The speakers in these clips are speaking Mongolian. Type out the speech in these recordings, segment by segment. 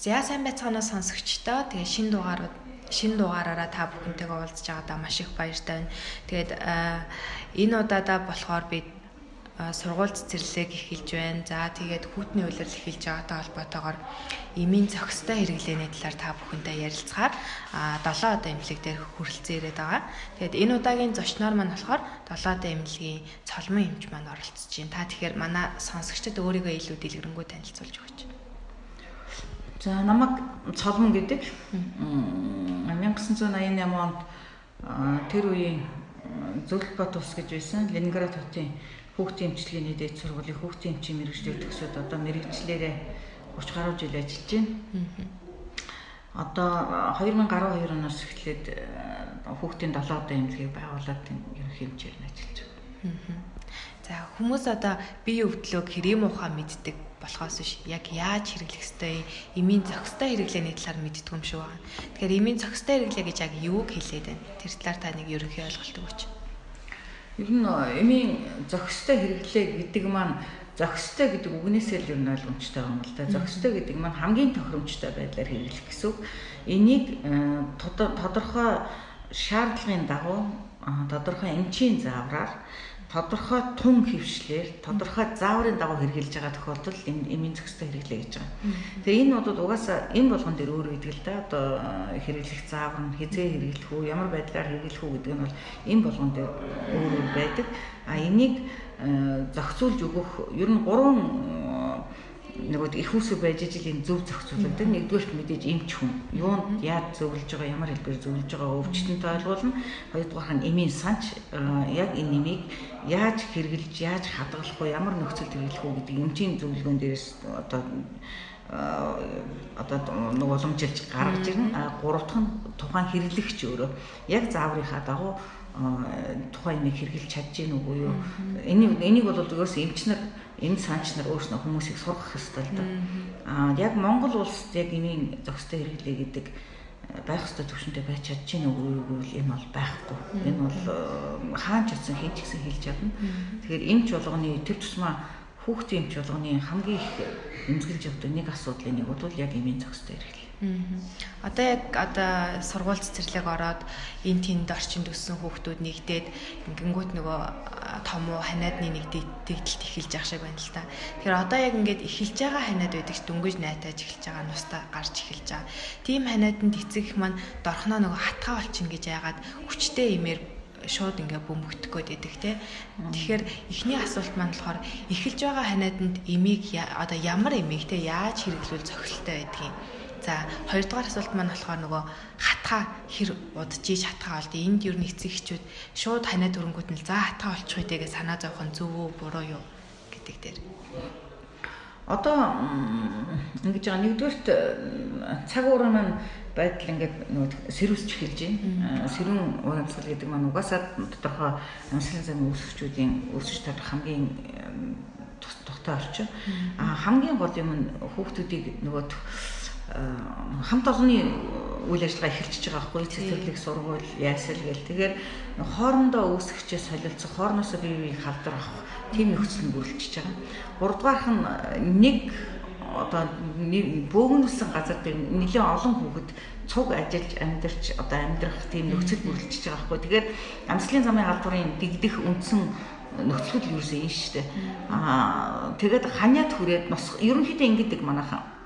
За сайн байцгаана сонсогчдоо. Тэгээ шин дугаарууд шин дугаараараа та бүхэнтэйгээ уулзж байгаадаа маш их баяртай байна. Тэгээд энэ удаадаа болохоор би сургууль цэцэрлэг эхэлж байна. За тэгээд хүүтний улирал эхэлж байгаатай холбоотойгоор эмийн зохистой хэрэглээний талаар та бүхэнтэй ярилцахаар а 7 удаа эмнэлэг дээр хүрэлцэн ирээд байгаа. Тэгээд энэ удаагийн зочноор маань болохоор 7 удаа эмнэлгийн цолмон эмч маань оролцож байна. Та тэгэхээр манай сонсогчдод өөрийгөө илүү дэлгэрэнгүй танилцуулж өгөөч. За намайг цолмон гэдэг 1988 онд тэр үеийн Зөвлөлбат ус гэж байсан Ленинград хотын хүүхдийн эмчилгээний дээд сургуулийн хүүхдийн эмчийн мэрэгчлэр төгсөөд одоо мэрэгчлэрээ 30 гаруй жил ажиллаж байна. Одоо 2012 оноос эхлээд хүүхдийн 7 удаа эмнэлгийг байгуулад ерөнхий эмчээр ажиллаж байна. За хүмүүс одоо бие өвдлөөг хэрэм ухаан мэддэг болохоос биш яг яаж хэрэглэх ёстой эмийн зохистой хэрэглээний талаар мэддэг юм шиг байна. Тэгэхээр эмийн зохистой хэрэглээ гэж яг юуг хэлээд байна? Тэр талаар та нэг ерөнхий ойлголт өгөөч. Ер нь эмийн зохистой хэрэглээ гэдэг маань зохистой гэдэг үгнээсээ л ер нь ойлгомжтой юм л да. Зохистой гэдэг маань хамгийн тохиромжтой байдлаар хэрэглэх гэсэн үг. Энийг э, тодорхой шаардлагын дагуу тодорхой эмчийн заавраар тодорхой тун хөвшлэр тодорхой зааврын дагуу хэрэгжилж байгаа тохиолдолд эмийн зохистой хэрэглээ гэж байгаа. Тэгээ энэ бодод угаасаа эм болгон дээр өөр гэдэг л да одоо хэрэглэх заавар нь хизээ хэрэглэх үү ямар байдлаар хэрэглэх үү гэдэг нь бол эм болгон дээр өөр өөр байдаг. А энийг зохицуулж өгөх ер нь гурван нөгөө их усү байж ижил энэ зөв зохицуулдаг. Нэгдүгээрт мэдээж эмч хүн. Юунд яаж зөвлөж байгаа, ямар хэлбэр зөвлөж байгаа өвчтөнтэй ойлгуулна. Хоёрдугаар нь эмийн санч яг энэ нэмийг яаж хэрэгжилж, яаж хадгалах вэ, ямар нөхцөлд хэрэглэх үү гэдэг эмчийн зөвлөгөөн дээрээс одоо одоо нэг уламжилж гаргаж ирнэ. А гурав дахь нь тухайн хэрэглэгч өөрөө яг зааврынхаа дагуу тухайн юмыг хэрэгжилж чадж гин үгүй юу. Энийг энийг бол зөвөөс эмч нар энэ санч нар өөрснөө хүмүүсийг сургах ёстой л доо. Аа яг Монгол улсад яг эмийн зохистой хэрэглээ гэдэг э, байх ёстой төвшөнтэй байж чадж гин үгүй гэвэл энэ бол байхгүй. Энэ бол э, хаан ч атсан хин ч гэсэн хэлж чадна. Тэгэхээр эмч болгоны тэр тусмаа хүүхдийн эмч болгоны хамгийн их эмзэглэж явдаг нэг асуудлын нэг бол яг эмийн зохистой хэрэглээ Одоо яг одоо сургууль цэцэрлэг ороод энэ тэнд орчинд өссөн хүүхдүүд нэгдээд ингэнгүүт нөгөө том уу ханиадны нэг дэгдэлт эхэлж явах шиг байна л та. Тэгэхээр одоо яг ингээд эхэлж байгаа ханиад байдаг ч дөнгөж найтаж эхэлж байгаа нустаа гарч эхэлж байгаа. Тим ханиаданд эцэг их маань дорхноо нөгөө хатгаа болчин гэж яагаад хүчтэй имээр шууд ингээ бөмбөгдөх гээд идэг те. Тэгэхээр эхний асуулт маань болохоор эхэлж байгаа ханиаданд эмийг одоо ямар эмийг те яаж хэрэглүүл зохилттой байдгийг За хоёрдугаар асуулт маань болохоор нөгөө хатгаа хэр удаж ийж хатгаа болд. Энд юу нэг эцэг эхчүүд шууд ханаа төрөнгүүд нь за хатгаа болчих үедээ санаа зовхон зөв үү буруу юу гэдэг дээр. Одоо ингэж байгаа нэгдүгээрт цаг уурын маань байдал ингээд нөгөө сэрүүсч эхэлж байна. Сэрүүн урамсгал гэдэг маань угаасаа тодорхой амьсгалын замын үүсгчүүдийн үүсгэж тавих хамгийн тухтай орчин. А хамгийн гол юм нь хүүхдүүдийг нөгөө хамт олонны үйл ажиллагаа эхэлчихэж байгаа байхгүй цэцэрлэг сургууль яасэл гээл тэгэхээр хоорондоо үүсгчээс солилцох хоороноосоо бие биеийг халдар авах тийм нөхцөл нь бүрэлдэж байгаа. Гуравдугаарх нь нэг одоо бөөгнүүлсэн газар дээр нэлээд олон хүүхэд цуг ажиллаж амьдарч одоо амьдрах тийм нөхцөл бүрэлдэж байгаа байхгүй. Тэгэхээр амслын замын халдварын дэгдэх үндсэн нөхцөл юу гэсэн юм шүү дээ. Аа тэгээд ханиад хүрээд ерөнхийдөө ингэдэг манайхан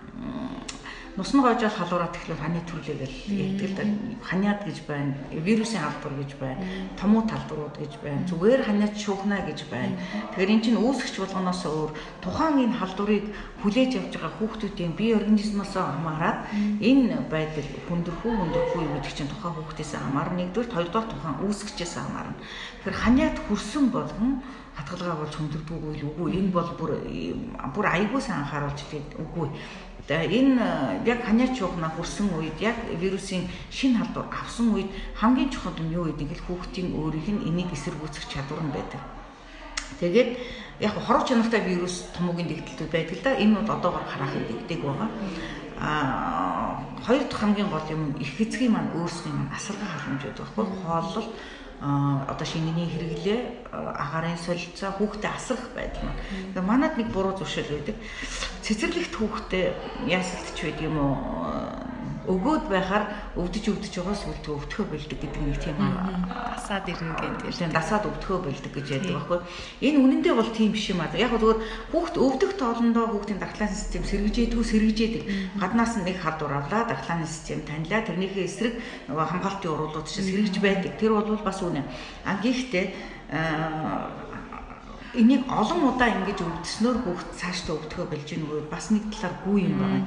нусны гойжол халуураад тэгэхээр ханы төрлөөгөл ярьдаг л да ханиад гэж байна вирусын халдвар гэж байна томуу талдварууд гэж байна зүгээр ханиад шугна гэж байна. Тэгэхээр эн чинь үүсгч болгоноос өөр тухайн энэ халдварыг хүлээж авч байгаа хүүхдүүдийн бие организмоос хамаарат энэ байдал хүндэрхүү хүндэрхгүй юу гэдэг чинь тухайн хүүхдээс хамаарна нэгдүгээр хоёрдугаар тухайн үүсгчээс хамаарна тэгэхээр ханиад хүрсэн болгон хатгалгаа болж хүндэрдэггүй л үгүй. Энэ бол бүр бүр сайн анхааруулж тэгээд үгүй энэ э, яг ханиач чухна хүрсэн үед яг вирусын шин халдвар авсан үед хамгийн чухал нь юу гэдэг нь хүүхдийн өөрийнх нь энийг эсэргүүцэх чадвар нь байдаг. Тэгээд яг хоров чанартай вирус томоогийн дэгдэлтүүд байдаг л да. Энэ бол одоогоор харахад дэгдэг байгаа. Аа хоёр дахь хамгийн гол юм их эзгийн маань өөрсний маань асаргын халамжууд баггүй хооллол одоо шингэний хэрэглээ агарын солилцоо хүүхдэд асрах байдал маань. Тэгээ манад нэг буруу зөвшөөрөл байдаг. Цэцэрлэгт хүүхдэд ясалт ч байдаг юм уу өгөөд байхаар өвдөж өвдөж байгаа сүлдөө өвдөхөө бэлдэг гэдэг нэг тийм дасаад ирнэ гэдэг. Тийм дасаад өвдөхөө бэлдэг гэж яддаг байхгүй. Энэ үнэндээ бол тийм биш юм аа. Яг зөвхөн хүүхд өвдөх тоолондоо хүүхдийн дархлааны систем сэргижээдгүй сэргижээдэг. Гаднаас нь нэг халдвар авлаа дархлааны систем танилаа тэрнийхээ эсрэг нөгөө хамгаалтын урвалууд чинь сэргиж байдаг. Тэр бол бас үнэ. А гэхдээ энийг олон удаа ингэж өвдснөөр хүүхд цаашдаа өвдөхөө болж ийнгүй бас нэг талаар гүй юм байна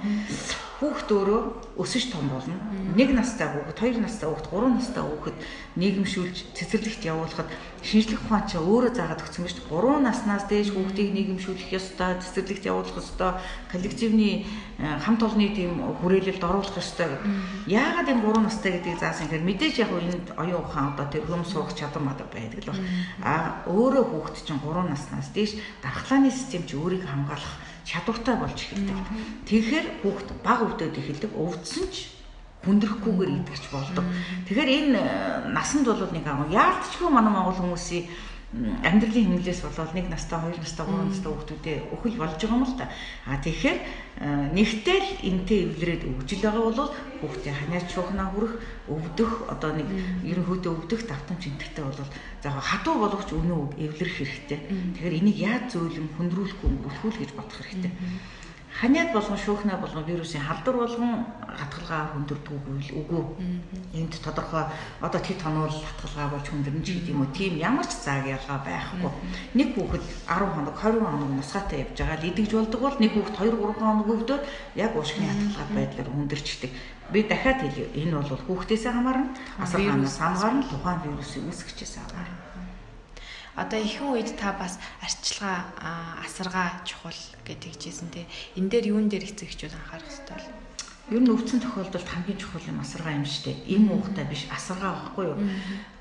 хүүхд өөрөө өсөж том болно. Нэг настай хүүхд, хоёр настай хүүхд, гурван настай хүүхэд нийгэмшүүлж цэцэрлэгт явуулахад шинжлэх ухаан ч өөрөө заагаад өгсөн дээ. Гурван наснаас дээш хүүхдийг нийгэмшүүлэх ёстой, цэцэрлэгт явуулах ёстой, коллективний э, хамт олонны тийм хүрээлэлд оруулах ёстой. Яагаад энэ гурван настай гэдгийг заасан гэхээр мэдээж яг энд оюун ухаан одоо тэр хөм сурах чадвар мадаа байдаг л байна. А өөрөө хүүхд чинь гурван наснаас дээш дархлааны систем ч өөрийг хамгаалах чадвартай болж эхэлдэг. Тэгэхээр хүүхд баг өвдөд эхэлдэг. Өвдсөн ч хүндрэхгүйгээр идэгч болдог. Тэгэхээр энэ э, насанд бол нэг аа яалтчгүй манай монгол хүмүүсийн амьдралын хэмнэлээс болоод нэг настай, хоёр настай, гурван настай хүүхдүүдэд өхөл болж байгаа юм л та. А тэгэхээр нэгтэл энтэй эвлэрээд өгжил байгаа бол хүүхдээ ханиач шуухнаа хүрэх, өвдөх одоо нэг ерөнхийдөө өвдөх давтамж энтертэй бол за хатуу боловч өнөө эвлэрэх хэрэгтэй. Тэгэхээр энийг яаж зөөлөн хүндрүүлэхгүй өнгөрүүлэх гэж бодох хэрэгтэй ханиад болгон шүүхнэ болгон вирусын халдвар болгон хатгалгаа хүндэрдэг үгүй. Энд тодорхой одоо тэд тоноор хатгалгаа болж хүндэрнэ ч гэдэг юм уу. Тийм ямар ч зааг ялгаа байхгүй. Нэг хүүхэд 10 хоног 20 хоног нусгаатай явж байгаа л идэгж болдог бол нэг хүүхэд 2 3 хоног өвдөд яг уушгины хатгалгаа байдлаар хүндэрчдэг. Би дахиад хэлье. Энэ бол хүүхдээс хамаарна, асаргаанаас хамаарна, тухайн вирусын үүсгчээс хамаарна одоо ихэнх үед та бас арчилгаа асаргаа чухал гэдэг хэлжсэн те энэ дээр юун дээр эцэг эхчүүд анхаарах хэрэгтэй Ер нь өвцөн тохиолдолд хамгийн чухал юм асаргаа юм шүү дээ. Им уухтай биш асаргаа байхгүй юу?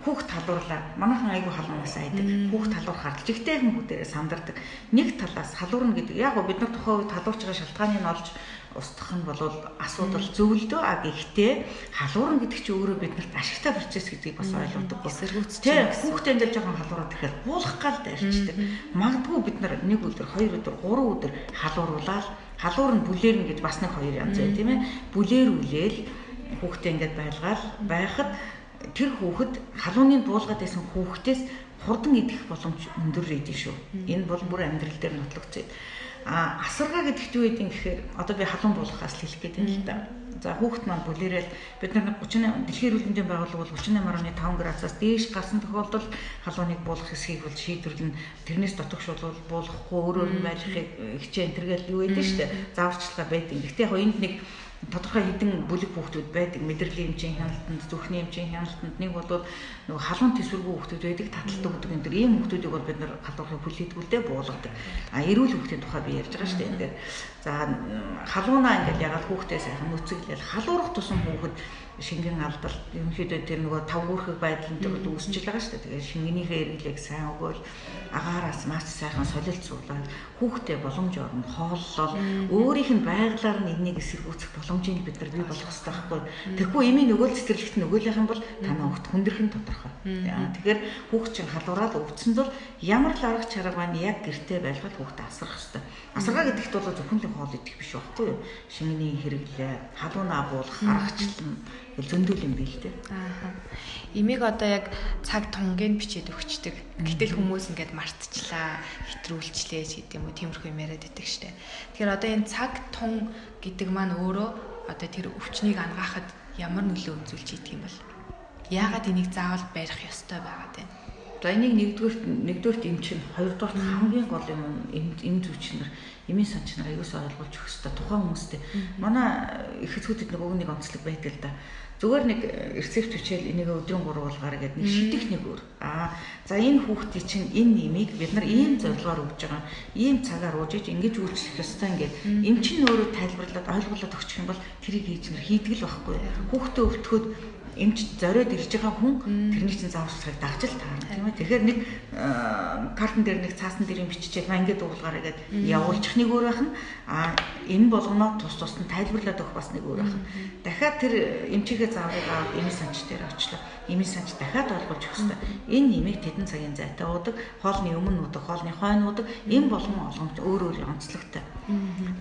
Хүүхд талуурлаа. Манайхан айгүй халуунаас айдаг. Хүүхд талуур хардж ихтэй хүн бүгдээрээ сандардаг. Нэг талаас халуурна гэдэг. Яг гоо бид нар тухайн үед халуурч байгаа шалтгааныг нь олж устгах нь бол асуудал зөвлөдөө а гэхдээ халуурна гэдэг чинь өөрөө биднэрт ашигтай процесс гэдгийг бас ойлгодог. Эсэргүүцэж. Тийм хүүхдээ дээр жоохон халуураад тэгэхээр буулах гал дайрчдаг. Магадгүй бид нар нэг өдөр, хоёр өдөр, гурван өдөр халууруулаад халуур нь бүлээр нь гэж бас нэг хоёр янз бай тийм ээ. Бүлээр үлээл хүүхдээ ингээд байлгаал байхад тэр хүүхэд халууны буулгаад байсан хүүхдээс хурдан идэх боломж өндөр идэв шүү. Энэ бол бүр амьдрал дээр нотлогдсон. А асаргаа гэдэгт юу гэдэг юм гэхээр одоо би халуун буулгахаас хэлэх гээд байна л да. За хүүхэд маань бүлэрэл бид нар 38 дэлхийн эрүүл мэндийн байгууллага бол 38.5 градусаас дээш гарсан тохиолдолд халууныг буулгах хэсгийг бол шийдвэрлэн тэрнээс дотогшуулбал буулгахгүй өөрөөр нь байхыг хичээн тэргээл юу гэдэг нь шүү дээ. Зааварчилгаа байдаг. Гэхдээ яг энд нэг тодорхой хэдэн бүлэг хүүхдүүд байдаг. Мэдрэлийн эмчийн хяналтанд зүрхний эмчийн хяналтанд нэг бол нөгөө халуун төсвөргүй хүүхдүүд байдаг таталтаа гэдэг энэ төр. Ийм хүүхдүүдийг бол бид нар халуурыг хүлээдгүүлдэ буулгадаг. А эрүүл хүүхдийн тухай би ярьж байгаа шүү дээ энэ дээр. За халуунаа ингээд ягаад хүүхдээ сайхан нүцэглэл халуурах тусам хүүхэд шингэн алдалт ерөнхийдөө тэр нөгөө тавгуурхэг байдлын дээр үүсчил байгаа шүү дээ. Тэгээд шингэнийхээ эргэлийг сайн өгөөл агаараас маш сайхан солилт суулаад хүүхдээ боломж орно хооллол өөрийнх нь байглаар нь энийг эсэргүүцэх боломжийг бид нар бий болгох хэрэгтэй байхгүй. Тэгэхгүй эмийн нөгөө цэцэрлэгт нөгөөлийнх нь бол танаа хөлт хүндрэх нь тодорхой. Тэгэхээр хүүхд чинь халуураад өвдсөн бол ямар л арга чарга байна яг гэртээ байлгаад хүүхдээ асрах хэрэгтэй. Асаргаа гэдэгт бол зөвхөн л хоол идэх биш байхгүй юу? Шингэний хэрэглээ, халуунаа буулгах, аргачлал зөндөл юм биш үү? Аа. Имийг одоо яг цаг тунгийн бичээд өгчдөг. Гэтэл хүмүүс ингээд мартчихлаа, хэтрүүлчлээ ч гэдэг юм уу, тиймэрхүү юм яриад байдаг штэ. Тэгэхээр одоо энэ цаг тун гэдэг маань өөрөө одоо тэр өвчнийг ангаахад ямар нөлөө үзүүлж идэг юм бол яагаад энийг заавал барих ёстой байгаад байна? За энийг нэгдүгürt нэгдүгürt эм чинь хоёрдугаар хамгийн гол юм эм зүвч нар эмийн санч нар аюусаа ойлгуулж өгөх хэрэгтэй тухайн хүмүүстэй. Манай нөгөө нэг онцлог байдаг л да. Зүгээр нэг э, рецепт бичээл энийг өдрийн 3 болгоорой гэдэг нэг шидэх нэг өөр. Аа за энэ хүүхдийн чинь энэ нэмийг бид нар ийм зорилгоор өгж байгаа. Ийм цагаар уужиж ингэж үйлчлэх ёстой ингээд. Эм чинь өөрөө тайлбарлаад ойлгуулад өгчих юм бол тэрийг хийж нэр хийдэг л байхгүй. Хүүхдээ өвтгөхөд эмч зориод ирж байгаа хүн тэрний чинь зааварчлагыг дагж л таарна тийм ээ. Тэгэхээр нэг картон дээр нэг цаасан дээр юм биччихэл маа ингээд дуулгаараа гээд явуулчих нэг өөр байх нь а энэ болгоноо тус тус нь тайлбарлаад өгөх бас нэг өөр байх. Дахиад тэр эмчигээ зааврыг аваад эмийн санч дээр очлоо. Эмийн санч дахиад олгож өгөх хэрэгтэй. Энэ нэмийг тэдэн цагийн зайтай уудаг, хоолны өмнө уудаг, хоолны хойно уудаг, энэ болгон олгомж өөр өөр онцлогтой.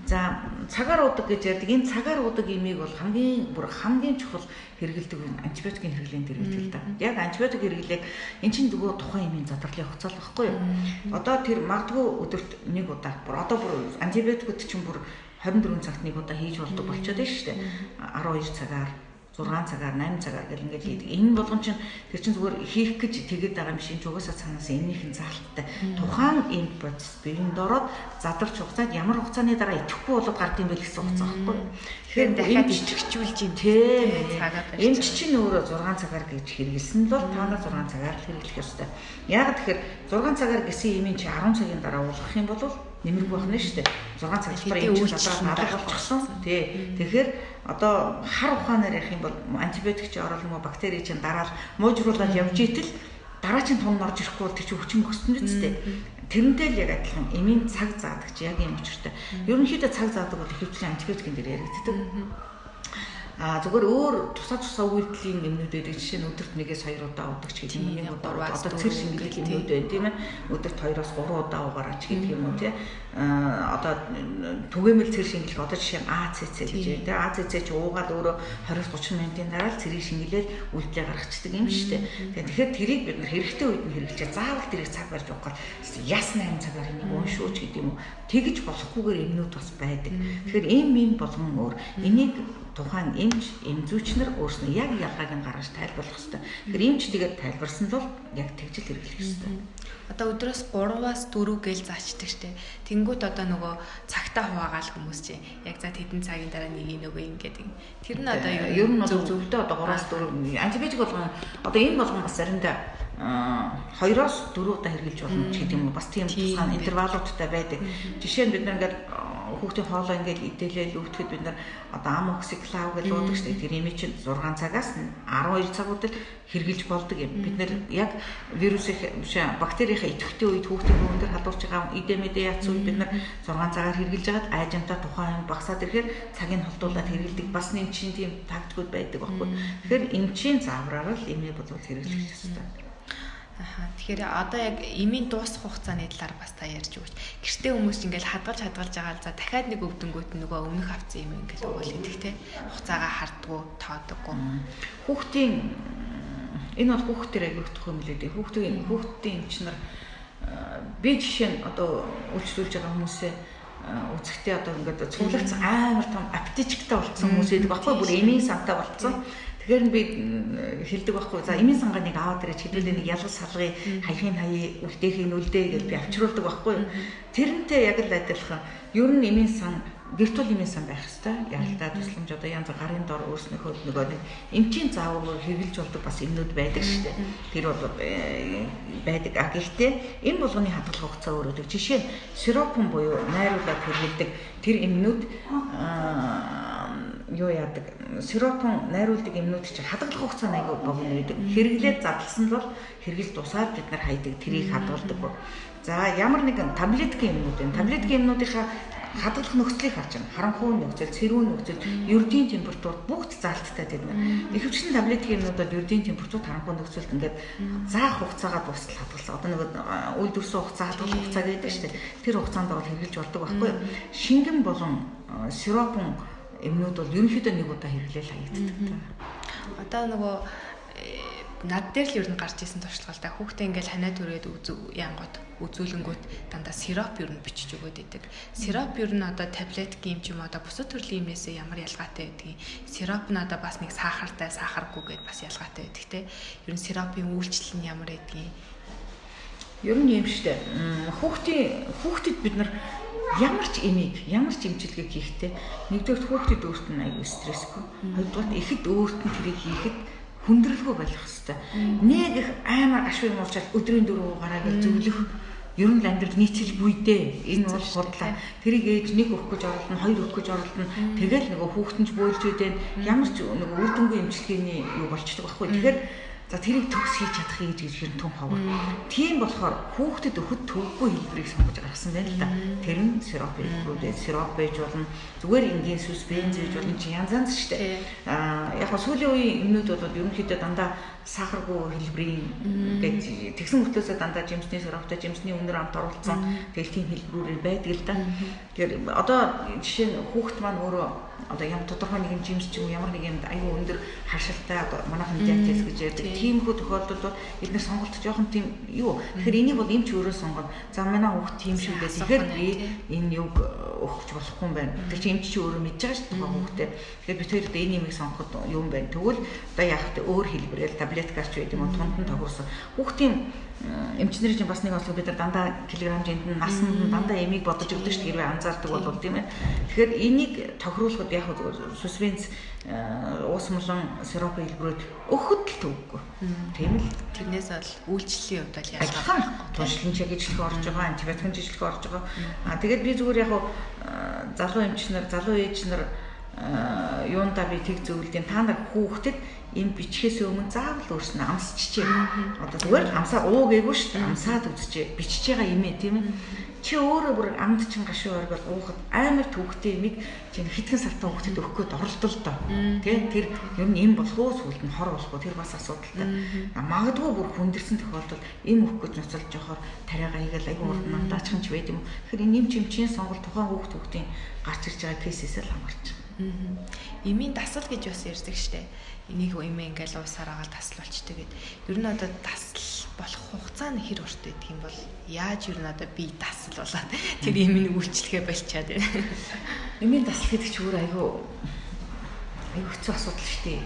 За цагаар уудаг гэж ярьдаг. Энэ цагаар уудаг имийг бол хамгийн бүр хамгийн чухал хэрэгэлдэг антибиотикийн хэрэглээнд хэрэглэдэг да. Яг антибиотик хэрэглээг эн чинь нөгөө тухайн имийн задралын хугацаа л багхгүй юу? Одоо тэр магадгүй өдөрт нэг удаа бүр одоо бүр антибиотикууд чинь бүр 24 цагт нэг удаа хийж болдог болчиход байна шүү дээ. 12 цагаар 6 цагаар 8 цагаар гэл ингээд хийдэг. Энэ болгон чинь тэр чинь зүгээр хийх гэж тэгээд байгаа юм шиг ч угаасаа цаанаас энэнийхэн заалттай. Тухайн энэ процесс биеинд ороод задарч хугацаанд ямар хугацааны дараа идэхгүй болоод гард юм бэ гэсэн хугацаа байхгүй. Тэгэхээр дахиад идэвхжүүлж юм тийм цагаад байна. Эмч чинь өөрөө 6 цагаар гэж хэрэгэлсэн бол та нар 6 цагаар хэрэглэх ёстой. Яг тэгэхээр 6 цагаар гэсэн имийн чи 10 цагийн дараа уулгах юм бол нэмэргүй байх нь шүү дээ. 6 цаг юм чинь одоо надад болчихсон. Тий. Тэгэхээр одоо хар ухаанаар ярих юм бол антибиотик чи орол юм уу бактери чинь дараал муужруулаад явж итэл дараа чинь тун орж ирэхгүй бол тэр чинь хүчин өгсөн нь үстэй. Тэрнтэй л яг адилхан эмийн цаг заадаг чи яг юм учиртай. Ерөнхийдөө цаг заадаг бол ихэвчлэн антибиотикийн дээр яригддаг. А зүгээр өөр тусаа тусаа үйлдэлийн юмнууд байдаг. Жишээ нь өдөрт нэгээс хоёр удаа удаг ч гэдэг юм. Нэг удаа одоо цэр шингэлэх юмнууд байна тийм ээ. Өдөрт хоёроос гурван удаа угаараач гэдэг юм уу тийм. А одоо түгээмэл цэр шингэлэх одоо жишээ нь АЦЦ гэж байна. АЦЦ ч уугаад өөрөө 20-30 минутын дараа л цэрийг шингэлээд үйлдэлээ гаргацдаг юм шүү дээ. Тэгэхээр тэрийг бид нар хэрэгтэй үед нь хэрэглэжээ. Заавал тэрийг цаг барьж уугаад яс 8 цагаар энийг уншууч гэдэг юм уу. Тэгж болохгүйгээр юмнууд бас байдаг. Тэгэхээр ийм юм болгон өөр. Энийг тухайн эмч, эмзүүч нар өөрснөө яг ялгааг нь гаргаж тайлбарлах хэрэгтэй. Тэгэхээр эмч тэгээд тайлбарсан бол яг тэгжил хэрэглэх хэрэгтэй. Одоо өдрөөс 3-аас 4 гээл заачдаг штеп. Тэнгүүт одоо нөгөө цагтаа хуваагаал хүмүүс чинь яг за тэдэн цагийн дараа нэг нөгөө ингээд тэр нь одоо ер нь бол зөвдөө одоо 3-аас 4 антибиотик болгон одоо энэ болгон бас заримдаа 2-оос 4 удаа хэрглэж болно ч гэдэг юм уу бас тийм тусгай интервалуудтай байдаг. Жишээ нь бид нар ингээд хүүхдийн хоолоо ингээд идэлээл өвтөхөд бид нар одоо ам оксиклав гэж уудаг шүү дээ. Тэр ими чинь 6 цагаас 12 цагуудад хэрглэж болдог юм. Бид нар яг вирусыг биш бактерийнхаа идэвхтэй үед хүүхдийн өндөр халуурч байгаа идэмэдэ яц үед бид нар 6 цагаар хэрглэж хагаад айжамтаа тухайн багсаад ирэхээр цагийг холдуулаад хэргэлдэг. Бас нэг чинь тийм тактикуд байдаг байхгүй. Тэгэхээр эмчийн заавраар л имээ бодвол хэрэглэх ёстой. Тэгэхээр одоо яг эмийн дуусах хугацааны талаар бас та ярьж өгөөч. Гэртээ хүмүүс ингээл хадгалж хадгалж байгаа л за дахиад нэг өвдөнгөт нөгөө өмнөх авцсан юм ингээл өгөөл гэдэг те. Хугацаагаа хардггүй, тоодоггүй. Хүүхдийн энэ бол хүүхдээр аяг өгөх юм лээ. Хүүхдийн хүүхдийн эмч нар би жишээ нь одоо үйлчлүүлж байгаа хүмүүсээ үзэхдээ одоо ингээд цуглагц амар том аптечктай болцсон хүмүүс байдаг байхгүй бүр эмийн сантай болцсон. Тэгэхээр би хэлдэг байхгүй. За эмийн сангаа нэг аваад ирэж хэдүүлээ нэг ялгал салгыг хаяхын хаяа үлдээх нь үлдээ гэж би авчруулдаг байхгүй. Тэрнтэй яг л адилхан. Ер нь эмийн сан виртуал эмийн сан байх хэвээр яралдаа тусламж одоо янз гарын дор өөрснөөхөө нөгөө нэг эмчийн заавар хэрэгжилж болдог бас юмнууд байдаг шүү дээ. Тэр бол э, байдаг. А гэхдээ энэ болгоны хадгалах хугацаа өөрөдөг. Жишээ нь сиропон буюу найруулаад хэрэгэлдэг тэр эмнүүд юу яадаг сиропон найруулдаг юмнууд чинь хадгалах хугацаа аягүй богино байдаг. Хэрэглээд задлсан бол хэрэгэл дусаад бид нар хайдаг тэрийг хадгалдаг. За ямар нэгэн таблеткийн юмнууд байна. Таблеткийн юмнуудынхаа хадгалах нөхцөлийг харж байна. Харанхуй нөхцөл, цэрүүн нөхцөл, ердийн температур бүгд заалттай тийм үү. Ихэвчлэн таблеткийн юмнуудад ердийн температур, харанхуй нөхцөлд ингээд заах хугацаагаа дуустал хадгалсан. Одоо нэг үйлдвэрсэн хугацаа, хадгалах хугацаа гэдэг чинь тэр хугацаанд бол хэрэгжилж болдог байхгүй? Шингэн болон сиропон эмнүүд бол ерөнхийдөө нэг удаа хэрэглээл хаягддаг. Одоо нөгөө э, над дээр л ер нь гарч исэн туршлагатай хүүхдээ ингээл ханаа түрээд янгот үзүүлэнгүүт дандаа сироп ер нь бичиж өгöd идэг. Сироп ер нь одоо таблет гейм ч юм одоо бусад төрлийн юмнээс ямар ялгаатай байдгийг сироп нь одоо бас нэг сахартай сахаргүй гэд бас ялгаатай байдаг те. Ер нь сиропын үйлчлэл нь ямар байдгийг Ер нь юм штэ. Хүүхдийн хүүхдэд бид нар ямар ч эмийг ямар ч эмчилгээг хийхдээ нэгдүгээр хүүхдэд өөрт нь аюу стрессгүй. Хоёрдугаар ихэд өөрт нь тэрийг хийхэд хүндрэлгүй байх хэвээр нэг их амар ашгүй муучаад өдрийн дөрөв гараагаар зөвлөх. Ер нь амьдрал нийцэлгүй дээ. Энэ бол худлаа. Тэрийг ээж нэг өгөх гэж оролдоно, хоёр өгөх гэж оролдоно. Тэгэл нөгөө хүүхдэнч бөөлж үдэн ямар ч нөгөө үр дүнгийн эмчилгээний юу болчихдог байхгүй. Тэгэхээр За тэрийг төгс хийж чадах гэж гэж хэрэг том ховор. Тийм болохоор хүүхдэд өгөхөд төвгүй хэлбэрийг сонгож гаргасан байна л да. Тэр нь сироп хэлбэрүүдээ сироп байж болно. Зүгээр энгийн сүс бенз байж болно чи янз янз шүү дээ. Аа яг нь сүүлийн үеийн өмнөд бол ерөнхийдөө дандаа сахаргүй хэлбэрийн гэж тэгсэн мөртлөөсөө дандаа жимсний сироптой жимсний өнөр амт оруулсан тэгэл тийм хэлбэрүүд байдаг л да. Тэгэхээр одоо жишээ нь хүүхд маань өөрөө одоо ямар тодорхой нэгэн жимс ч юм ямар нэг юмд аюу өндөр харшилтай одоо манайхан диатез гэж ярьдаг. Тиймэрхүү тохиолдолд бол бид нэр сонголт жоохон тийм юу. Тэгэхээр энийг бол эмч өөрөө сонгоно. За манай хүүхд тийм шүү дээ. Тэгэхээр би энэ юг өгч болохгүй юм байна. Тэр чинь эмч чи өөрөө мэдж байгаа шүү дээ хүүхдээ. Тэгэхээр бид хоёр энэ юмыг сонгоход юм байна. Тэгвэл одоо яах вэ? Өөр хэлбэрээр таблеткаар ч байд юм уу тунд нь тохирсон. Хүүхдийн эмчнэрийн чинь бас нэг онцлог бид нар дандаа килограммжинд нь насанд нь дандаа эмийг бодож өгдөг шүү дээ хэрвээ анзаардаг бол тийм ээ. Тэгэхээр энийг тохируулахад яг сүсвэнц уус мулан сироп хэлбэрүүд өгөхөд л төвгүй. Тийм л. Тэрнээс бол үйлчлэлийн хувьд бол ялгаа. Туршлан чиглэлд орж байгаа, антибиотикын чиглэлд орж байгаа. Аа тэгээд би зүгээр яг залуу эмч нар, залуу ээж нар юунда би тэг зөвлөдیں۔ Та нар хүүхдэд энэ бичгээс өмнө заавал өөрснөө амсчихжээ. Одоо зүгээр амсаа уу гээгүй шүү дээ. Амсаад үзчихээ. Бичиж байгаа юм ээ тийм ээ. Чи өөрөө бүр амд чин гашуу оргол уухад амар төвхтэй юмыг чинь хитгэн сартаа хөвгөд өгөх гээд оролдол доо. Тэ тэр ер нь юм болох уу сүлд нь хор болох уу тэр бас асуудалтай. Магадгүй бүр хүндэрсэн тохиолдолд им өгөх гэж ноцолж явахаар тариагаа хийгээл айгүй урд мандаачихын ч байд юм. Тэгэхээр энэ юм чимчийн сонгол тухайн хүүхд хүүхдийн гарч ирж байгаа кейсээс л хамаарч. Имийн дасал гэж бас ярьдаг штеп энийг имээ ингээл уусаар агаал тасал болчтой гэд. Ер нь одоо тасал болох хугацаа нь хэр урт байдаг юм бол яаж ер нь одоо би тасал болоод тэр имийн үйлчлэгээ болчихад байна. Имийн тасал гэдэг чинь өөр айгүй айгүй хэцүү асуудал шүү дээ.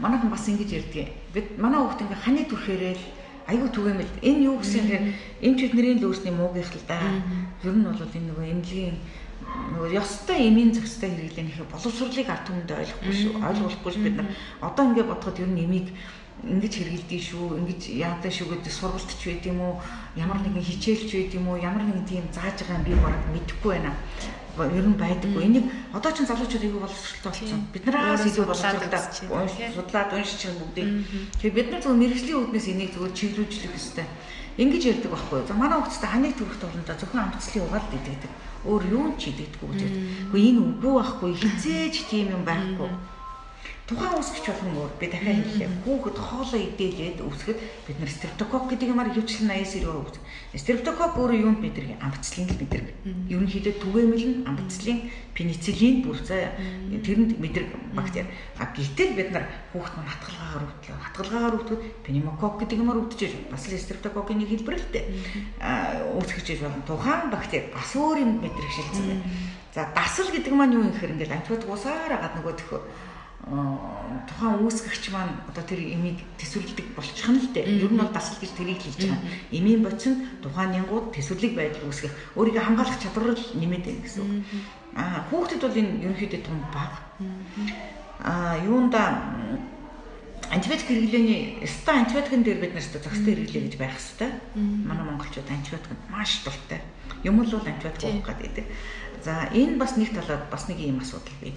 Манайхан бас ингэж ярьдаг. Бид манай хүүхд ингээ ханы төрхээрээ л айгүй түгээмэл энэ юу гэсэн хэрэг энэ чиднэрийн л өөрсний муугийнх л да. Ер нь бол энэ нөгөө эмнэлгийн нөгөө ёстой эмийн зохистой хэрэглэн их боловсруулыг ард түмэнд ойлгохгүй шүү. Ойлгуулахгүй шүү бид нар. Одоо ингээд бодоход ер нь эмийг ингэж хэрэгэлдэг шүү, ингэж яадаг шүү гэдэг сургалтч байд юм уу? Ямар нэгэн хичээлч байд юм уу? Ямар нэгэн тийм зааж байгаа юм би бараг мэдэхгүй байна ер нь байдаггүй. Энийг одоо ч залуучууд аягүй боловсралтай болсон. Бид нараас илүү боловсралтай судлаад уншиж байгаа бүгдийг. Тэгэхээр бид нар зөвхөн мэрэгжлийн үүднээс энийг зөвхөн чиглүүлжлэх хэрэгтэй. Ингэж ярьдаг байхгүй. За манай хүүхдэд ханыг төрөх тулд зөвхөн амтцлын угаал дийдэг өөр юу ч хийдэгдэггүй гэж. Гэхдээ энэ үгүй байхгүй хизээж тийм юм байхгүй. Тухайн үсгч болгон өөр би дахиад хэллээ. Хүүхэд хоолоо идээлээд үсгэд бид нар стрептокок гэдэг юмар хөвчлэн 89 рүү үз. Стрептокок өөрөө юунд бидний амбицлын л мэдрэг. Ерөнхийдөө түгээмэл нь амбицлын пенициллин бүр заа тэрэнд мэдрэг бактери. А гэтэл бид нар хүүхэд маань хатгалгаагаар өвдлөө. Хатгалгаагаар өвдөхөд пневмокок гэдэг юмар өвдөж бас л стрептококийн нэг хэлбэр л дээ. А үүсгэж болно. Тухайн бактери бас өөр юм мэдрэг байна. За дасал гэдэг маань юу юм гэхээр ингээд антибиотик усаар агаад нөгөө төхөө тухайн үүсгэгч маань одоо тэр эмийг төсвөрлөдөг болчих нь л дээ. Ер нь бол дасгал гэж тэрийг хэлж байгаа. Эмийн бочин тухайн нянгууд төсвөрлөг байдал үүсгэх өөрийгөө хамгаалах чадвар л нэмээд байна гэсэн үг. Аа хүүхдэд бол энэ ерөнхийдөө том баг. Аа юунда антибиотик хэрэглээний ста антибиотикын дээр бид нарт зохистой хэрэглээ гэж байх хэвээр. Манай монголчууд антибиотикт маш дуртай. Юм л бол антибиотик уух гэдэг. За энэ бас нэг талаад бас нэг юм асуудал бий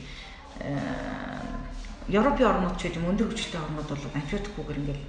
Европын орнууд ч гэдэм өндөр хүчтэй орнууд бол антибиотикгүйгээр ингээл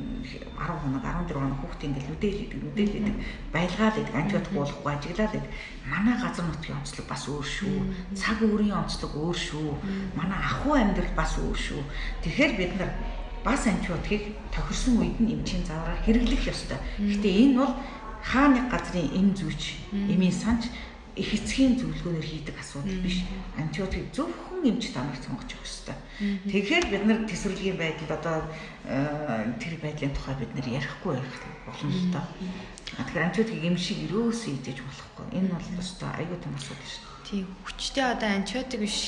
10 хоног 14 хоног хүүхдээ ингээл үдээлэдэг үдээлэдэг байлгаал гэдэг антибиотик уулахгүй ажиглаад байдаг. Манай газар нутгийн онцлог бас өөр шүү. Цаг өөрийн онцлог өөр шүү. Манай ахуй амьдрал бас өөр шүү. Тэгэхээр бид нар бас антибиотикийг тохирсон үед нь эмчийн заавраар хэрэглэх ёстой. Гэхдээ энэ бол хаа нэг газрын эм зүйч, эмийн санч их эцгийн зөвлөгөөнөөр хийдэг асуудал биш. Антибиотик зөвхөн эмч танарт сонгож явах ёстой. Тэгэхээр бид нар тесвэрлэгийн байдалд одоо э, тэр байдлын тухай бид нар ярихгүй байх болно л доо. Тэгэхээр антибиотик юм шиг өрөөсөө идэж болохгүй. Энэ бол өстой аюу тум асуудал шүү дээ. Тийм хүчтэй одоо антибиотик биш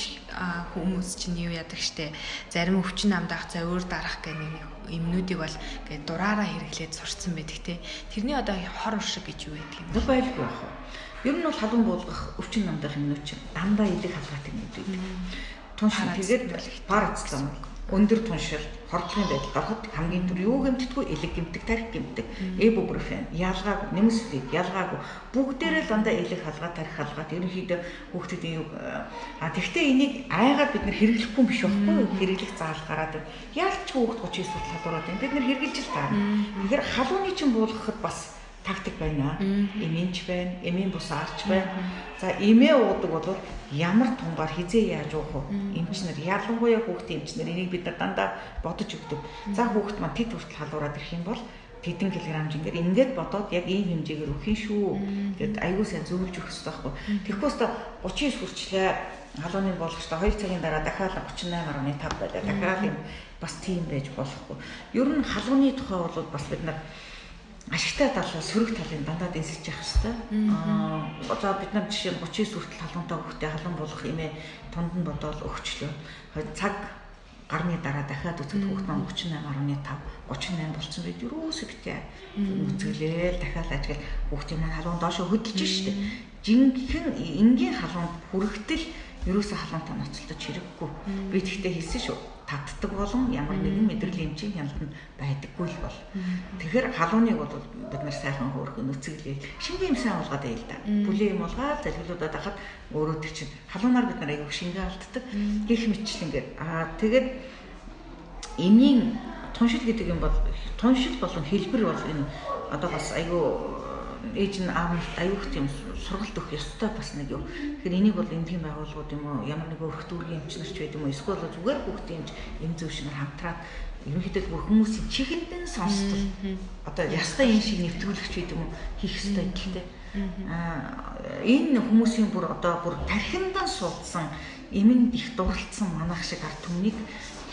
хүмүүс чинь юу яадаг штэ зарим өвчин намдаах за өөр дарах гэх нэг эмнүүдийг бол ингээд дураараа хэрэглээд сурцсан байдаг те тэрний одоо хор уршиг гэж юу байдаг юм бэ байлгүй байх. Ер нь бол халуун буулгах өвчин намдаах эмнүүд чинь дандаа илэг халгаатай эмнүүд байдаг тунш тэгээд парацетамол өндөр туншил, хордлогын байдал гарахад хамгийн түр юу гэмтдэггүй? Элэг гэмтдэг, тарих гэмтдэг, эбуграфен ялгаагүй, нэмэслийг ялгаагүй. Бүгдээрээ дандаа элэг халгаа, тарих халгаа ерөнхийдөө хүүхдүүдийн а тэгвэл энийг айгаад бид нэр хэрэглэхгүй биш байхгүй юу? Хэрэглэх заал гараад яалч хүүхд 39 хүртэл халуураад байна. Бид нэр хэрэгжилж л таа. Тэгэхээр халууны чинь буулгахад бас тактик байна. Эмийнч байна, эмийн бус арч байна. За эмээ уудаг бол ямар тунгаар хизээ яаж уух вэ? Эмчнэр ялангуяа хүүхдийн эмчнэр энийг бид нар дандаа бодож өгдөг. За хүүхд маань тэд хүртэл халуураад ирэх юм бол тэдэн килограмм жингээр ингээд бодоод яг ийм хэмжээгээр өгөх юм шүү. Тэгэд аягүй сайн зөвлөж өгөх хэрэгтэй байхгүй. Тэгэхгүй өстө 39 хүрчлээ халууны болгочтой 2 цагийн дараа дахиад 38.5 байлаа. Дахиад юм бас тийм байж болохгүй. Ер нь халууны тухай бол бас бид нар ашигтай тал сөрөг талын дандаа дэнсэлж явах хэрэгтэй. Аа за бид нар жишээ нь 39 хүртэл халуунтай хөхтэй халуун болох имээ тунд нь бодоол өгчлөө. Цаг гарны дараа дахиад үзэхэд хүүхд маань 38.5 38 болсон байд юусоо битээ үзгэлээл дахиад ажиглал хүүхдийн маань халуун доошо хөдөлж штэ. Жинхэнэ энгийн халуунд хүрэхтэл ерөөсө халуунтай ноцолдож хэрэггүй. Би тэгтээ хэлсэн шүү татдаг болон ямар нэгэн мэдрэлийн эмчийн хяналтанд байдаггүй л бол. Тэгэхээр халууныг бол бид нар сайхан хөөрхөн нүцгэлээ шингийн юм сайн болгоод байл да. Бүлийн юм болгоод залхиулуудад хахад өөрөө тэр чинь халуунаар бид нар аяг шингээ алддаг. Гэх мэтлэн ингээд аа тэгээд эмийн туншил гэдэг юм бол туншил болон хэлбэр бол энэ одоо бас айгүй ээж нь аав нь аюух тийм сургалт өгөх ёстой бас нэг юу. Тэгэхээр энийг бол эмнэлгийн байгууллагууд юм уу ямар нэг өрх дүүргийн эмчнэр ч байд юм уу эсвэл зүгээр хүүхдийн эмч эм зөвшнөр хамтраад ерөнхийдөө бүр хүмүүсийн чихэндэн сонстол одоо ястай юм шиг нэвтрүүлэгч байд юм уу хийх ёстой гэхдээ. Аа энэ хүмүүсийн бүр одоо бүр тархиндан суудсан эмэнд их дурлцсан манах шиг ард түмнийг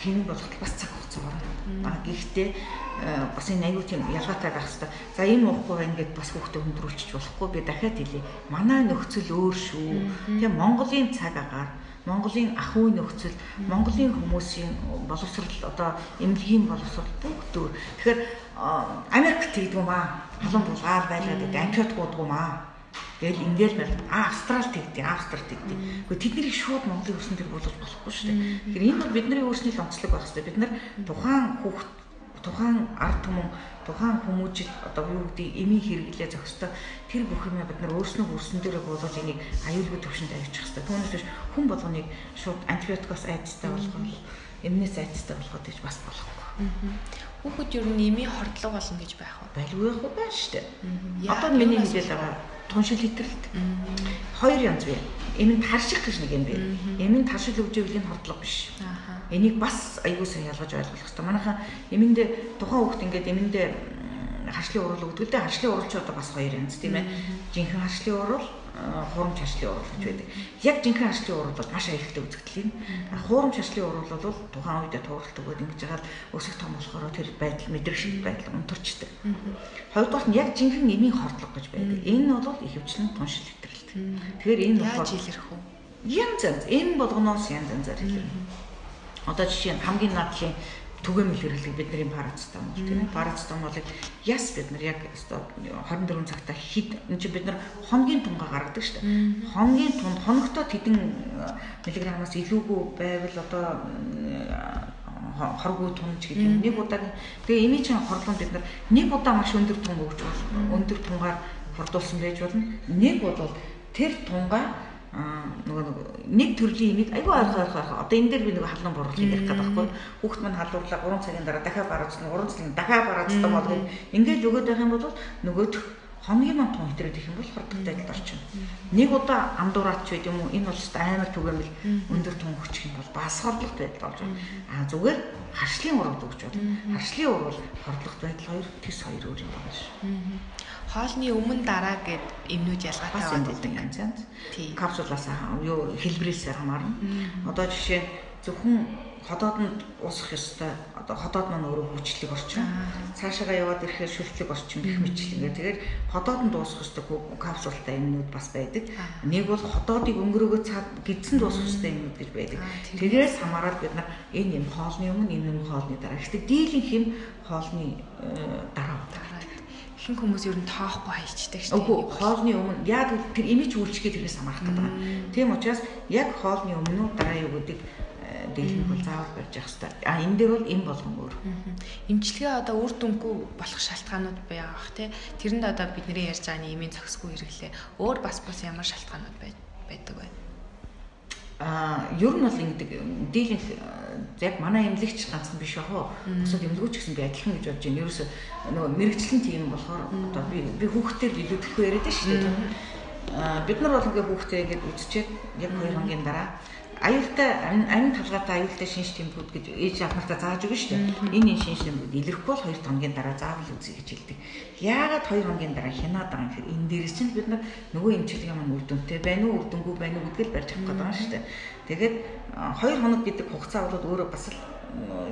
хэн болгох бас цаг хугацаа гарна. А гэхдээ э, бас энэ аюу тийм ялгаатай байх хэрэгтэй. За энэ уухгүй ингээд бас хүүхдээ хөндрүүлчих болохгүй би дахиад хэлье. Манай нөхцөл өөр шүү. Тэгээ Монголын цаг агаар Монголын ах үе нөхцөл, Монголын хүмүүсийн боловсрал одоо эмнэлгийн боловсрал бүгд өөр. Тэгэхээр Америк тэгдэг юм аа. Халуун булгаал байлаад байдаг. Антиот гууддаг юм аа Тэгэл ингээл байл а австрал тэгдэг, австрал тэгдэг. Гэхдээ тэднийг шууд Монголын өрсөн төр болгож болохгүй шүү дээ. Тэгэхээр энэ бол бидний өөрсний л онцлог байх хэрэгтэй. Бид нар тухайн хүүхд тухайн ард түмэн тухайн хүмүүжил одоо юу гэдэг эмийн хэрэглээ зохистой тэр бүх юм бид нар өөрснөө өрсөн дээрээ буулгаж энийг аюулгүй төвшөнд авчих хэрэгтэй. Түүнээс биш хүн болгоныг шууд антибиотикоос айцтай болгох, эмнээс айцтай болгоход гэж бас болохгүй. Хүүхэд ер нь эмийн хордлого болно гэж байх уу? Байлгүй байх уу байна шүү дээ. Одоо миний хэлэл байгаа туншил хэтрэлт. Хоёр янз бий. Эмэнд харших гэж нэг юм бий. Эмэнд харшил хөгжөөлийн хордлого биш. Энийг бас аягүй сайн ялгаж ойлгох хэрэгтэй. Манайхаа эмэндээ тухайн хүүхд ингээд эмэндээ харшлын урал өгдөг л дээ. Харшлын урал ч одоо бас хоёр янз тийм ээ. Жинхэнэ харшлын урал хуурамч харшлын урал гэж байдаг. Яг жинхэнэ харшлын урал бол маш аюултай үзэгдэл юм. Хуурамч харшлын урал бол тухайн үедээ тууралт өгөөд ингэж яагаад өсөх том болохоор тэр байдал мэдрэгшил байдал унтарчдаг. Хоёрдугаар нь яг жинхэнэ эмийн хордлого гэж байдаг. Энэ бол ихэвчлэн туншил хэтрэлт. Тэгэхээр энэ яаж илэрх вэ? Янз янз эм болгоноос янз янзаар илэрнэ. Одоо жишээ нь хамгийн наадлын түгээмэл хэрэглэг бидний парацетамол тийм ээ парацетамолыг яс бид нар яг өстой 24 цагта хид энэ чи бид нар хоногийн тунгаа гаргадаг шүү дээ. Хоногийн тунд хоногтой тэдэн миллиграммаас илүүгүй байвал одоо хоргүй тунж гэдэг юм. Нэг удаа тэгээ эний чинь хорлон бид нар нэг удаа маш өндөр тун өгч болно. Өндөр тунгаар хордуулсан байж болно. Нэг бол тэр тунгаа нөгөө нэг төрлийн имийг айгүй ойрхон ойрхон одоо энэ дээр би нөгөө халуун буруулах ярих гэдэг байхгүй. Хүүхд мань халуурлаа 3 цагийн дараа дахиад бараацсан 3 цагийн дахиад бараацсан бол ингээд өгөөд байх юм бол нөгөөх хоногийн ман тун хэтрээд их юм бол хордогтой адилд орчихно. Нэг удаа амдуураач байд юм уу? Энэ бол ч амар түгээмэл өндөр тун хүчих юм бол бас хордлогот байдал болж байна. Аа зүгээр харшлын урал өгч бол харшлын урал хордлогот байдал хоёр төс хоёр өөр юм байна. Шүү хоолны өмнө дараа гэд эмнүүд ялгаатай байдаг янз. Капсулаас юу хэлбэрээс хамаарна. Одоо жишээ зөвхөн ходоодонд уусах ёстой. Одоо ходоод маань өөрөө хүчлэг орчин. Цаашаага яваад ирэхээр шүлтлэг орчин гэх мэтлэг. Тэгэхээр ходоодонд уусах ёстой капсултай эмнүүд бас байдаг. Нэг бол ходоодыг өнгөрөөгөө цаад гидсэн дуусах ёстой эмнүүд гэж байдаг. Тэгээс хамаарал бид нар энэ юм хоолны өмнө энэ юм хоолны дараа. Гэхдээ дийлэнх юм хоолны э, дараа ихэнх хүмүүс ер нь тоохгүй хайчдаг шүү дээ. Үгүй хоолны өмнө яг тэр имиж үйлчлэгээ тэрнээс хамаарах гэдэг байна. Тийм учраас яг хоолны өмнө дараа юу гэдэг э, дийлэнх бол заавал барьж явах хэрэгтэй. А энэ дээр бол эм болгон өөр. Имчилгээ одоо үр дүнгүй болох шалтгаанууд байгаа бах тий. Тэрэнд одоо бидний ярьж байгаа нэмийн зохисгүй хэрэглээ. Өөр бас бас ямар шалтгаанууд байдаг вэ? А ер нь бол ингэдэг дийлэнх яг манай эмнэлэгч ганцхан биш яг уу. Бусад эмнэлгүүч гэсэн би адилхан гэж бодож байна. Ерөөсө нөгөө мэрэгчлэн тийм болохоор одоо би би хүүхдтэй илүү төрхөө яриад шүү дээ. А бид нар бол ингээ хүүхдтэй ингэж үзчихэд яг 2 хоногийн дараа аюултай амин толгойтой аюултай шинж тэмдгүүд гэж ээж ахнартаа зааж өгнө шүү дээ. Энэ энэ шинж тэмдгүүд илэрхгүй бол 2 хоногийн дараа заавал үзье гэж хэлдэг. Яагаад 2 хоногийн дараа хянаад байгаа юм гэхээр энэ дээрс чинь бид нар нөгөө эмчилгээ маань үр дүнтэй байна уу, үр дүнгүй байна уу гэдгийг барьж авах гэдэг байгаа шүү дээ. Тэгээд 2 хоног гэдэг хугацаа бол өөрөө бас л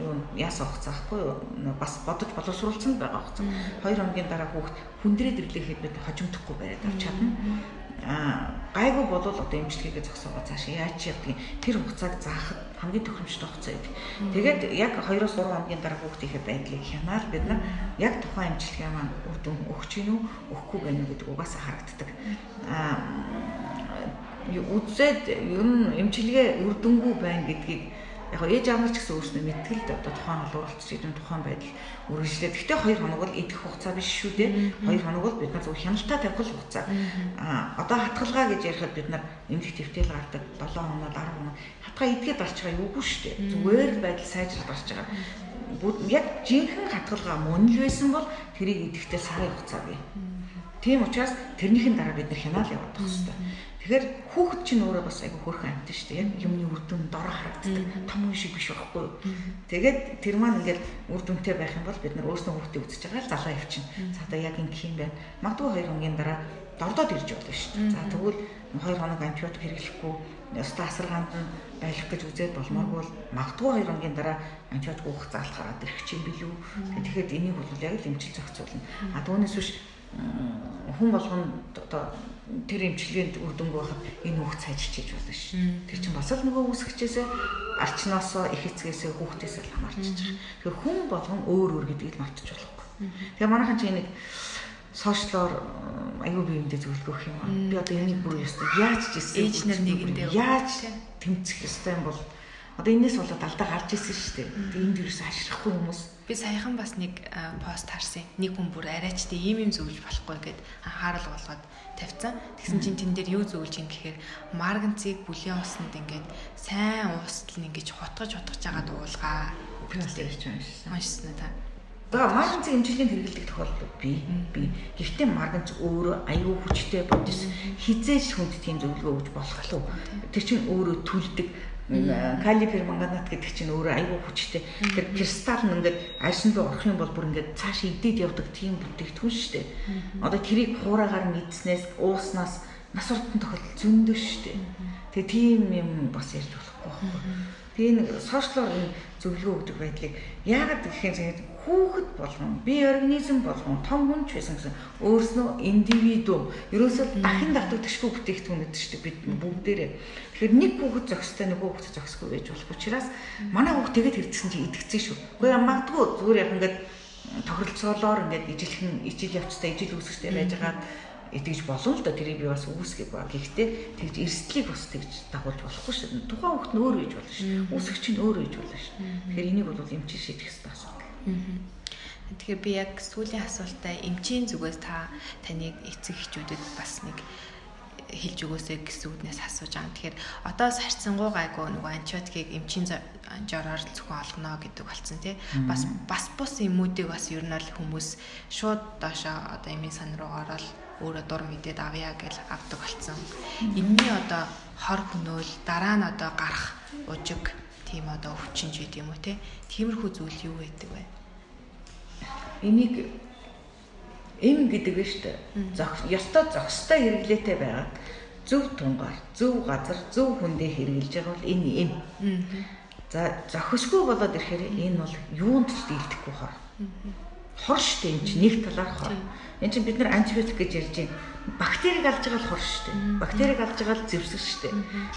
юу яасан хугацаа ахгүй бас бодож боловсруулсан байгаа хугацаа. 2 хоногийн дараа хүүхд хүндрээд ирлээхэд бид хожимдохгүй бариад авч чадна гайгүй болвол одоо эмчилгээгээ зогсоогоо цааш яаж ядгийг тэр хугацааг заахад хамгийн тохиромжтой хугацаа байдаг. Тэгээд яг 2-3 хоногийн дараа хүүхдийнхээ байдлыг хянаад бид нар яг тухайн эмчилгээ маань дүн өгч гин үү өгөхгүй гэнэ гэдэг угаасаа харагддаг. а үзээд ер нь эмчилгээ үр дүнгүй байна гэдгийг яг ээж аавч гэсэн өөрснөө мэдтгэл л одоо тухайн олооролцож идэв тухайн байдал үргэлжлээ. Гэхдээ 2 хоног бол идэх хугацаа биш шүү дээ. 2 хоног бол бид нар зөв хяналтаа тавих хугацаа. Аа одоо хатгалгаа гэж ярихад бид нар эмнэлэг твтэл гардаг 7 хоног 10 хоног хатгаа идгээд гарч байгаа юугүй шүү дээ. Зүгээр л байдал сайжрал гарч байгаа. Яг жинхэнэ хатгалгаа мөн л байсан бол тэрийг идэхдээ сарын хугацаа бий. Тийм учраас тэрнийхэн дараа бид нар хянаал яваад байх хэрэгтэй. Тэгэхээр хүүхэд чинь өөрөө бас айгүй хөрхөн амьд шүү дээ. Юмны үр дүн дороо харагддаг. Том хүн шиг биш байхгүй юу? Тэгээд тэр маань ингээд үр дүнтэй байх юм бол бид нар өөрснөө хүүхдээ үзэж байгаа л залуу явчихна. За одоо яг ингэх юм байна. Магадгүй хоёр хоногийн дараа дордоод ирж болно шүү дээ. За тэгвэл хоёр хоног антибиотик хэрэглэхгүй ёстой асаргаанд нь байх гэж үзээд болмооргүй бол магадгүй хоёр хоногийн дараа антибиотик уух заалт гараад ирэх чинь билүү. Тэгэхээр энийг бол яг л эмчил зохицуулна. А түүнээс биш хүн болгоно одоо тэр эмчилгээнд үр дүнг байхад энэ хүүхд сайжирч хийж болно ш. Тэр чинь бас л нөгөө үүсгчээсээ арчнаасоо их эцгээсээ хүүхдээсээ л хамаарч байгаа. Тэгэхээр хүн болгон өөр өөр гэдгийг л мартаж болохгүй. Тэгээ манайхан чинь нэг сошиалор аюу биендээ зөвлөгөөх юм аа. Би одоо энийг бүр ястаа яаж ч ийсэн ээж нар нэгэндээ яаж тэмцэх ёстой юм бол одоо энэс болоод алдаа гарч ирсэн шүү дээ. Энд юус ашиглахгүй хүмүүс Би саяхан бас нэг пост харсан. Нэг хүн бүр арайч тий ийм юм зөвлөж болохгүй гэд анхаарал болгоод тавьсан. Тэгсэн чинь тэн дээр юу зөвлөж ин гэхээр марганцыг бүлийн усанд ингээд сайн уустал нь ингээд хотгож хотгож байгаа дуулгаа. Пластик хийж уншсан. Уншсан та. Тэгээ марганцыг эмчилгээнд хэрэглэдэг тохиолдол би би. Гэхдээ марганц өөрөө аюу хүчтэй бодис хизээж хүнд тийм зөвлөгөө өгж болох л үү. Тэр чинь өөрөө түлдэг калипер манганат гэдэг чинь өөрөө айгүй хүчтэй. Тэгэхээр кристалл нь ингээд арьсан руу орох юм бол бүр ингээд цааш идээд явдаг тийм бүтээгдэхүүн шүү дээ. Одоо тэрийг хуураагаар мэдснээс ууснаас нас уртан тохиолдол зөндөө шүү дээ. Тэгээ тийм юм бас ярьж болохгүй байхгүй. Тэгээ нэг сошиалор зөвлөгөө өгдөг байдлыг яагаад гэхээр хүүхэд болгон бие организм болгон том хүн ч байсан гэсэн өөрснөө индивидуум ерөөсөө дахин давтагдчихгүй бүтээгдэхүүн гэдэг чинь бид бүгдээрээ тэгэхээр нэг хүүхэд зөкстэй нөгөө хүүхэд зөксгүй байж болох учраас манай хүүхд тэгээд хэрэгцсэн чинь идэгцэн шүү. Гэхдээ магадгүй зүгээр яг ингээд тохиролцоолоор ингээд ижилхэн ижил явцтай ижил үүсгэжтэй байж байгаа итгэж болно л да тэрийг би бас үүсгэх ба. Гэхдээ тэгж эрсдлийг бас тэгж дагуулж болохгүй шүү. Тухайн хүүхд нь өөр хийж болно шүү. Үүсгэгч нь өөр хийж болно шүү. Тэгэхээр энийг бол эмчийн шийдэх хэрэгтэй асуудал. Тэгэхээр би яг сүүлийн асуултаа эмчийн зүгээс та таныг эцэг эхчүүдэд бас нэг хэлж өгөөсэй гэсэн үгнээс асууж байгаа. Тэгэхээр одоо сарцсангуу гайгүй нөгөө антибиотикийг эмчийн жороор зөвхөн олгоно гэдэг болцсон тий. Бас бас бус эмүүдийг бас ер нь л хүмүүс шууд доошоо одоо эмийн сан руу ороод өөрөө дур мэдээд авъя гэж авдаг болцсон. Энэний одоо хор хөнөөл дараа нь одоо гарах ужиг тийм одоо өвчин ч гэдэг юм уу те. Тиймэрхүү зүйл юу байдаг вэ? Энийг эм гэдэг нь шүү дээ. Зох ёстой зохистой хэрэглээтэй байгаад зөв тунгаар, зөв газар, зөв хүндээ хэрэгжилж байгаа бол энэ эм. За зохисгүй болоод ирэхээр энэ бол юунд ч дийлдэхгүй хор. Хор шүү дээ энэ чинь нэг талаар хор. Энд чинь бид нар антибиотик гэж ярьж байна бактерийг алж байгаа л хор шүү дээ. Бактерийг алж байгаа л зэвсэг шүү дээ.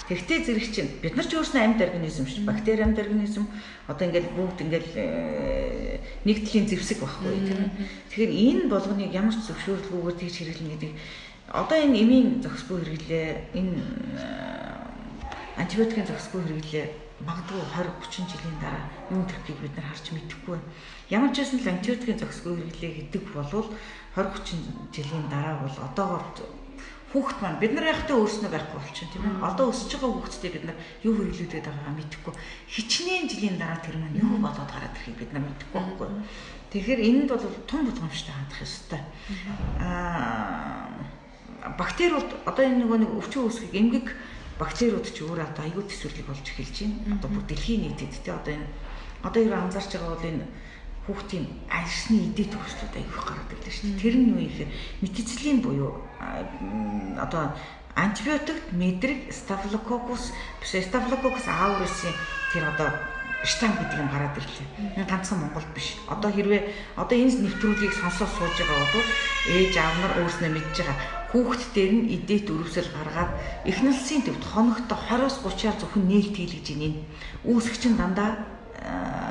Тэгтээ зэрэг чинь бид нар ч өөрснөө амьд организм шүү. Бактери амьд организм одоо ингээд бүгд ингээд э, нэг төрлийн зэвсэг байхгүй тийм. Тэгэхээр энэ болгоныг ямар ч зөвшөөрлгүйгээр тэгж хэрэглэнэ гэдэг одоо энэ эмийн зохисгүй хэрэглээ энэ э, антибиотикийн зохисгүй хэрэглээ магадгүй 20 30 жилийн дараа юун төрхийг бид нар харж мэдэхгүй байна. Ямар ч байсан л антибиотикийн зохисгүй хэрэглээ гэдэг болвол 20 30 жилийн дараа бол одоогоор хүүхэд маань бид нар яхтай өөрснөө байхгүй болчихно тийм ээ. Одоо өсөж байгаа хүүхэдтэй бид нар юу хэрэглүүлээд байгаагаа мэдэхгүй. Хичнээн жилийн дараа тэр маань юу болоод гараад ирэхийг бид нар мэдэхгүй байхгүй. Тэгэхээр энэнд бол тун болгоомжтой хандах ёстой. Аа бактериуд одоо энэ нөгөө нэг өвчин үүсгэх эмгэг бактериуд ч өөр одоо аюул төсвөрлөг болж эхэлж байна. Одоо бүр дэлхийн нийтэд тий одоо энэ одоо юу анзаарч байгаа бол энэ хүүхдийн арьсны эдээ төгслүүд аяг гараад ирлээ шүү дээ. Тэр нь юу юм гэхээр метицилин буюу одоо антибиотикт мэдрэг стафилококус стафилококус аурисын тэр одоо штам гэдэг юм гараад ирлээ. Энэ ганцхан Монголд биш. Одоо хэрвээ одоо энэ нэвтрүүлгийг сонсоод сууж байгаа бол ээж аав нар өөрснөө мэдж байгаа хүүхэд дээр нь эдээт өрөвсөл гаргаад эхнэлсийн төвд хоногт 20-30-аар зөвхөн нээлт хийлгэж ийн. Үүсгч нь дандаа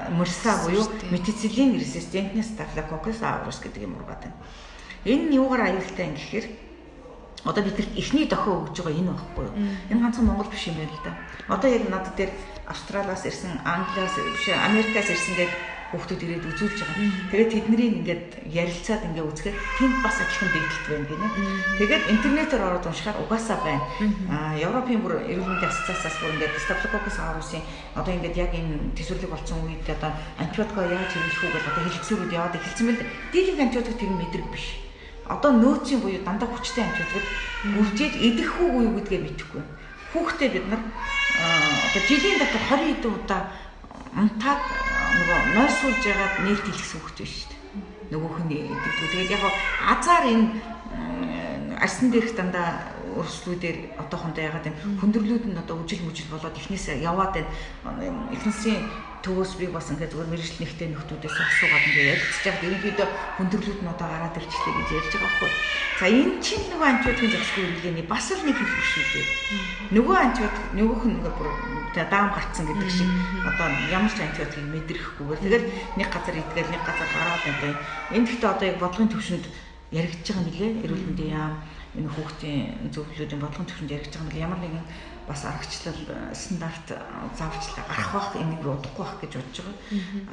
мөрсаа буюу метицилин резистентний стафилококкус аурус гэдэг юм ургаад байна. Энэ нь юугаар аюултай юм гэхээр одоо бид эхний дохио өгж байгаа энэ байхгүй юу? Энэ ганцхан Монгол биш юм байна л да. Одоо яг надад дээр Австралиас ирсэн, Англиас биш Америкаас ирсэн гэдэг хүүхдүүд ирээд үзүүлж байгаа. Тэгээд тэднийг ингээд ярилцаад ингээд үзэхэд тэнд бас адилхан дэгдэлт байна гинэ. Тэгээд интернетээр ороод уншихаар угаасаа байна. Аа Европын бүр эрүүл мэндийн ассоциациас бүр ингээд Staphylococcus aureus-ийн одоо ингээд яг энэ төсвөрлөг болсон үед одоо антибиотикоо яаж хэрэглэх үү гэж одоо хэлэлцүүрүүд яваад эхэлсэн мэт. Дийлэнх антибиотик тэр мэдрэг биш. Одоо нөөцийн буюу дандаа хүчтэй антибиотик үржиж идэх үгүй юу гэдгээ мэдэхгүй. Хүүхдээ бид нар одоо жилийн дотор 20 хэдэн удаа унтаад нөгөө нойр суулж ягаад нээлт хэлсэн хөвгт биш шүү дээ. Нөгөөх нь гэдэг. Тэгээд яг азар энэ арсан дээрх дандаа өрслүүдээр одоохондоо ягаад энэ хүндрэлүүд нь одоо үжил мүжил болоод эхнээсээ яваад байна. Эхнээсийн төвөөс би бас ингээд зүгээр мэрэгжил нэгтэй нөхдүүдээс асуугаад ингээд ярилцж байгаад ерөнхийдөө хүндрэлүүд нь одоо гараад ирчихлээ гэж ярьж байгаа байхгүй. За энэ чинь нөгөө антибиотикийн зохисгүй хэрэглээний бас л нэг хэлбэр шүү дээ. Нөгөө антибиотик нөгөөх нь ингээд бүр даам гарцсан гэдэг шиг одоо ямар ч антибиотикийг мэдрэхгүйгээр тэгэл нэг газар идгээл нэг газар гараад байна. Энэ гэхдээ одоо яг бодлогын төвшөнд яригдж байгаа нэлээ эрүүл мэндийн яам энэ хүүхдийн зөвлөлүүдийн бодлогын төвшөнд яригдж байгаа нэлээ ямар нэгэн бас аргачлал стандарт зааварчлал гарах бах энийг удахгүй бах гэж бодож байгаа.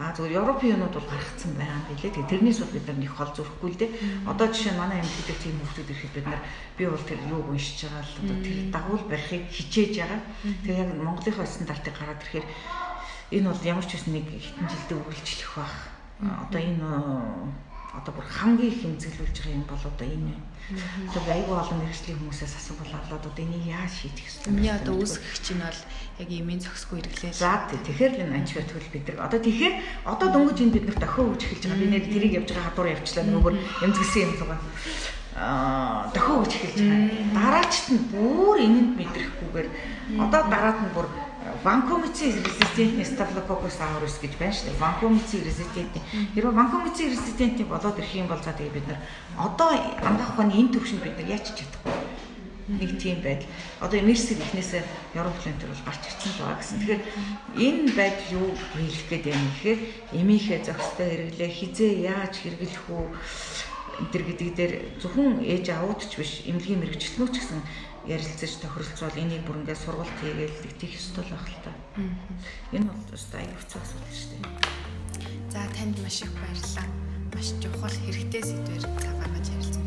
Аа зөвхөн Европын юмуд бол гаргацсан байгаа юм билээ. Тэгээ тэрнээс бол бид нар нэг хол зөрөхгүй л дээ. Одоо жишээ нь манай эмнэлэгдэх тийм хүмүүсүүд ирэхэд бид нар би бол тэр юуг уншиж байгаа л одоо тэр дагуул барихыг хичээж байгаа. Тэгээ яг Монголынхаа стандартыг гараад ирэхээр энэ бол ямар ч үс нэг хитэн жилдээ үргэлжлэх бах. Одоо энэ одоо бүр хамгийн их хэмзэглүүлж байгаа юм бол одоо энэ байна. Тэгэхээр айгүй олон мэрэгжлийн хүмүүсээс асуувал авлаад одоо энийг яаж шийдэх ёстой вэ? Миний одоо үүсгэх чинь бол яг имийн зохисгүй хэрэглээ. За тэгэхээр энэ антибиотик бид нар одоо тэгэхээр одоо дөнгөж энэ бид нарт охио өгч эхэлж байгаа. Би нэр тэрийг явж байгаа хадуур явчлаа нөгөөр эмзэглсэн юм лугаа аа дохио өгч эхэлж байгаа. Дараачт нь бүр энэнд мэдрэхгүйгээр одоо дараад нь бүр ванкомици резистентний стафилококкус aureus гэж байна шүү дээ. Ванкомици резистентний. Хэрвээ ванкомици резистентний болоод ирэх юм бол за тэгээ бид нар одоо амгаах ухааны энэ төвшөнд бид нар яач чадахгүй. Нэг тийм байдал. Одоо эмерсэг ихнээсээ Европын төр бол гарч ирсэн л байгаа гэсэн. Тэгэхээр энэ байдал юу хэлэх гээд юм гэхээр эмийнхээ зохистой хэрэглээ хизээ яаж хэрэглэх үү энэ гэдэг дээр зөвхөн ээж аауд ч биш эмнэлгийн мэрэгчлэнүүд ч гэсэн ярилцаж тохиролцвол энийг бүр ингээд сургалт хийгээл тэгтих ёстой л байх л та. Энэ бол өстой аюу хэцүү асуудал шүү дээ. За танд маш их баярлалаа. Маш чухал хэрэгтэй сэдвэр цаг гаргаж ярилцсан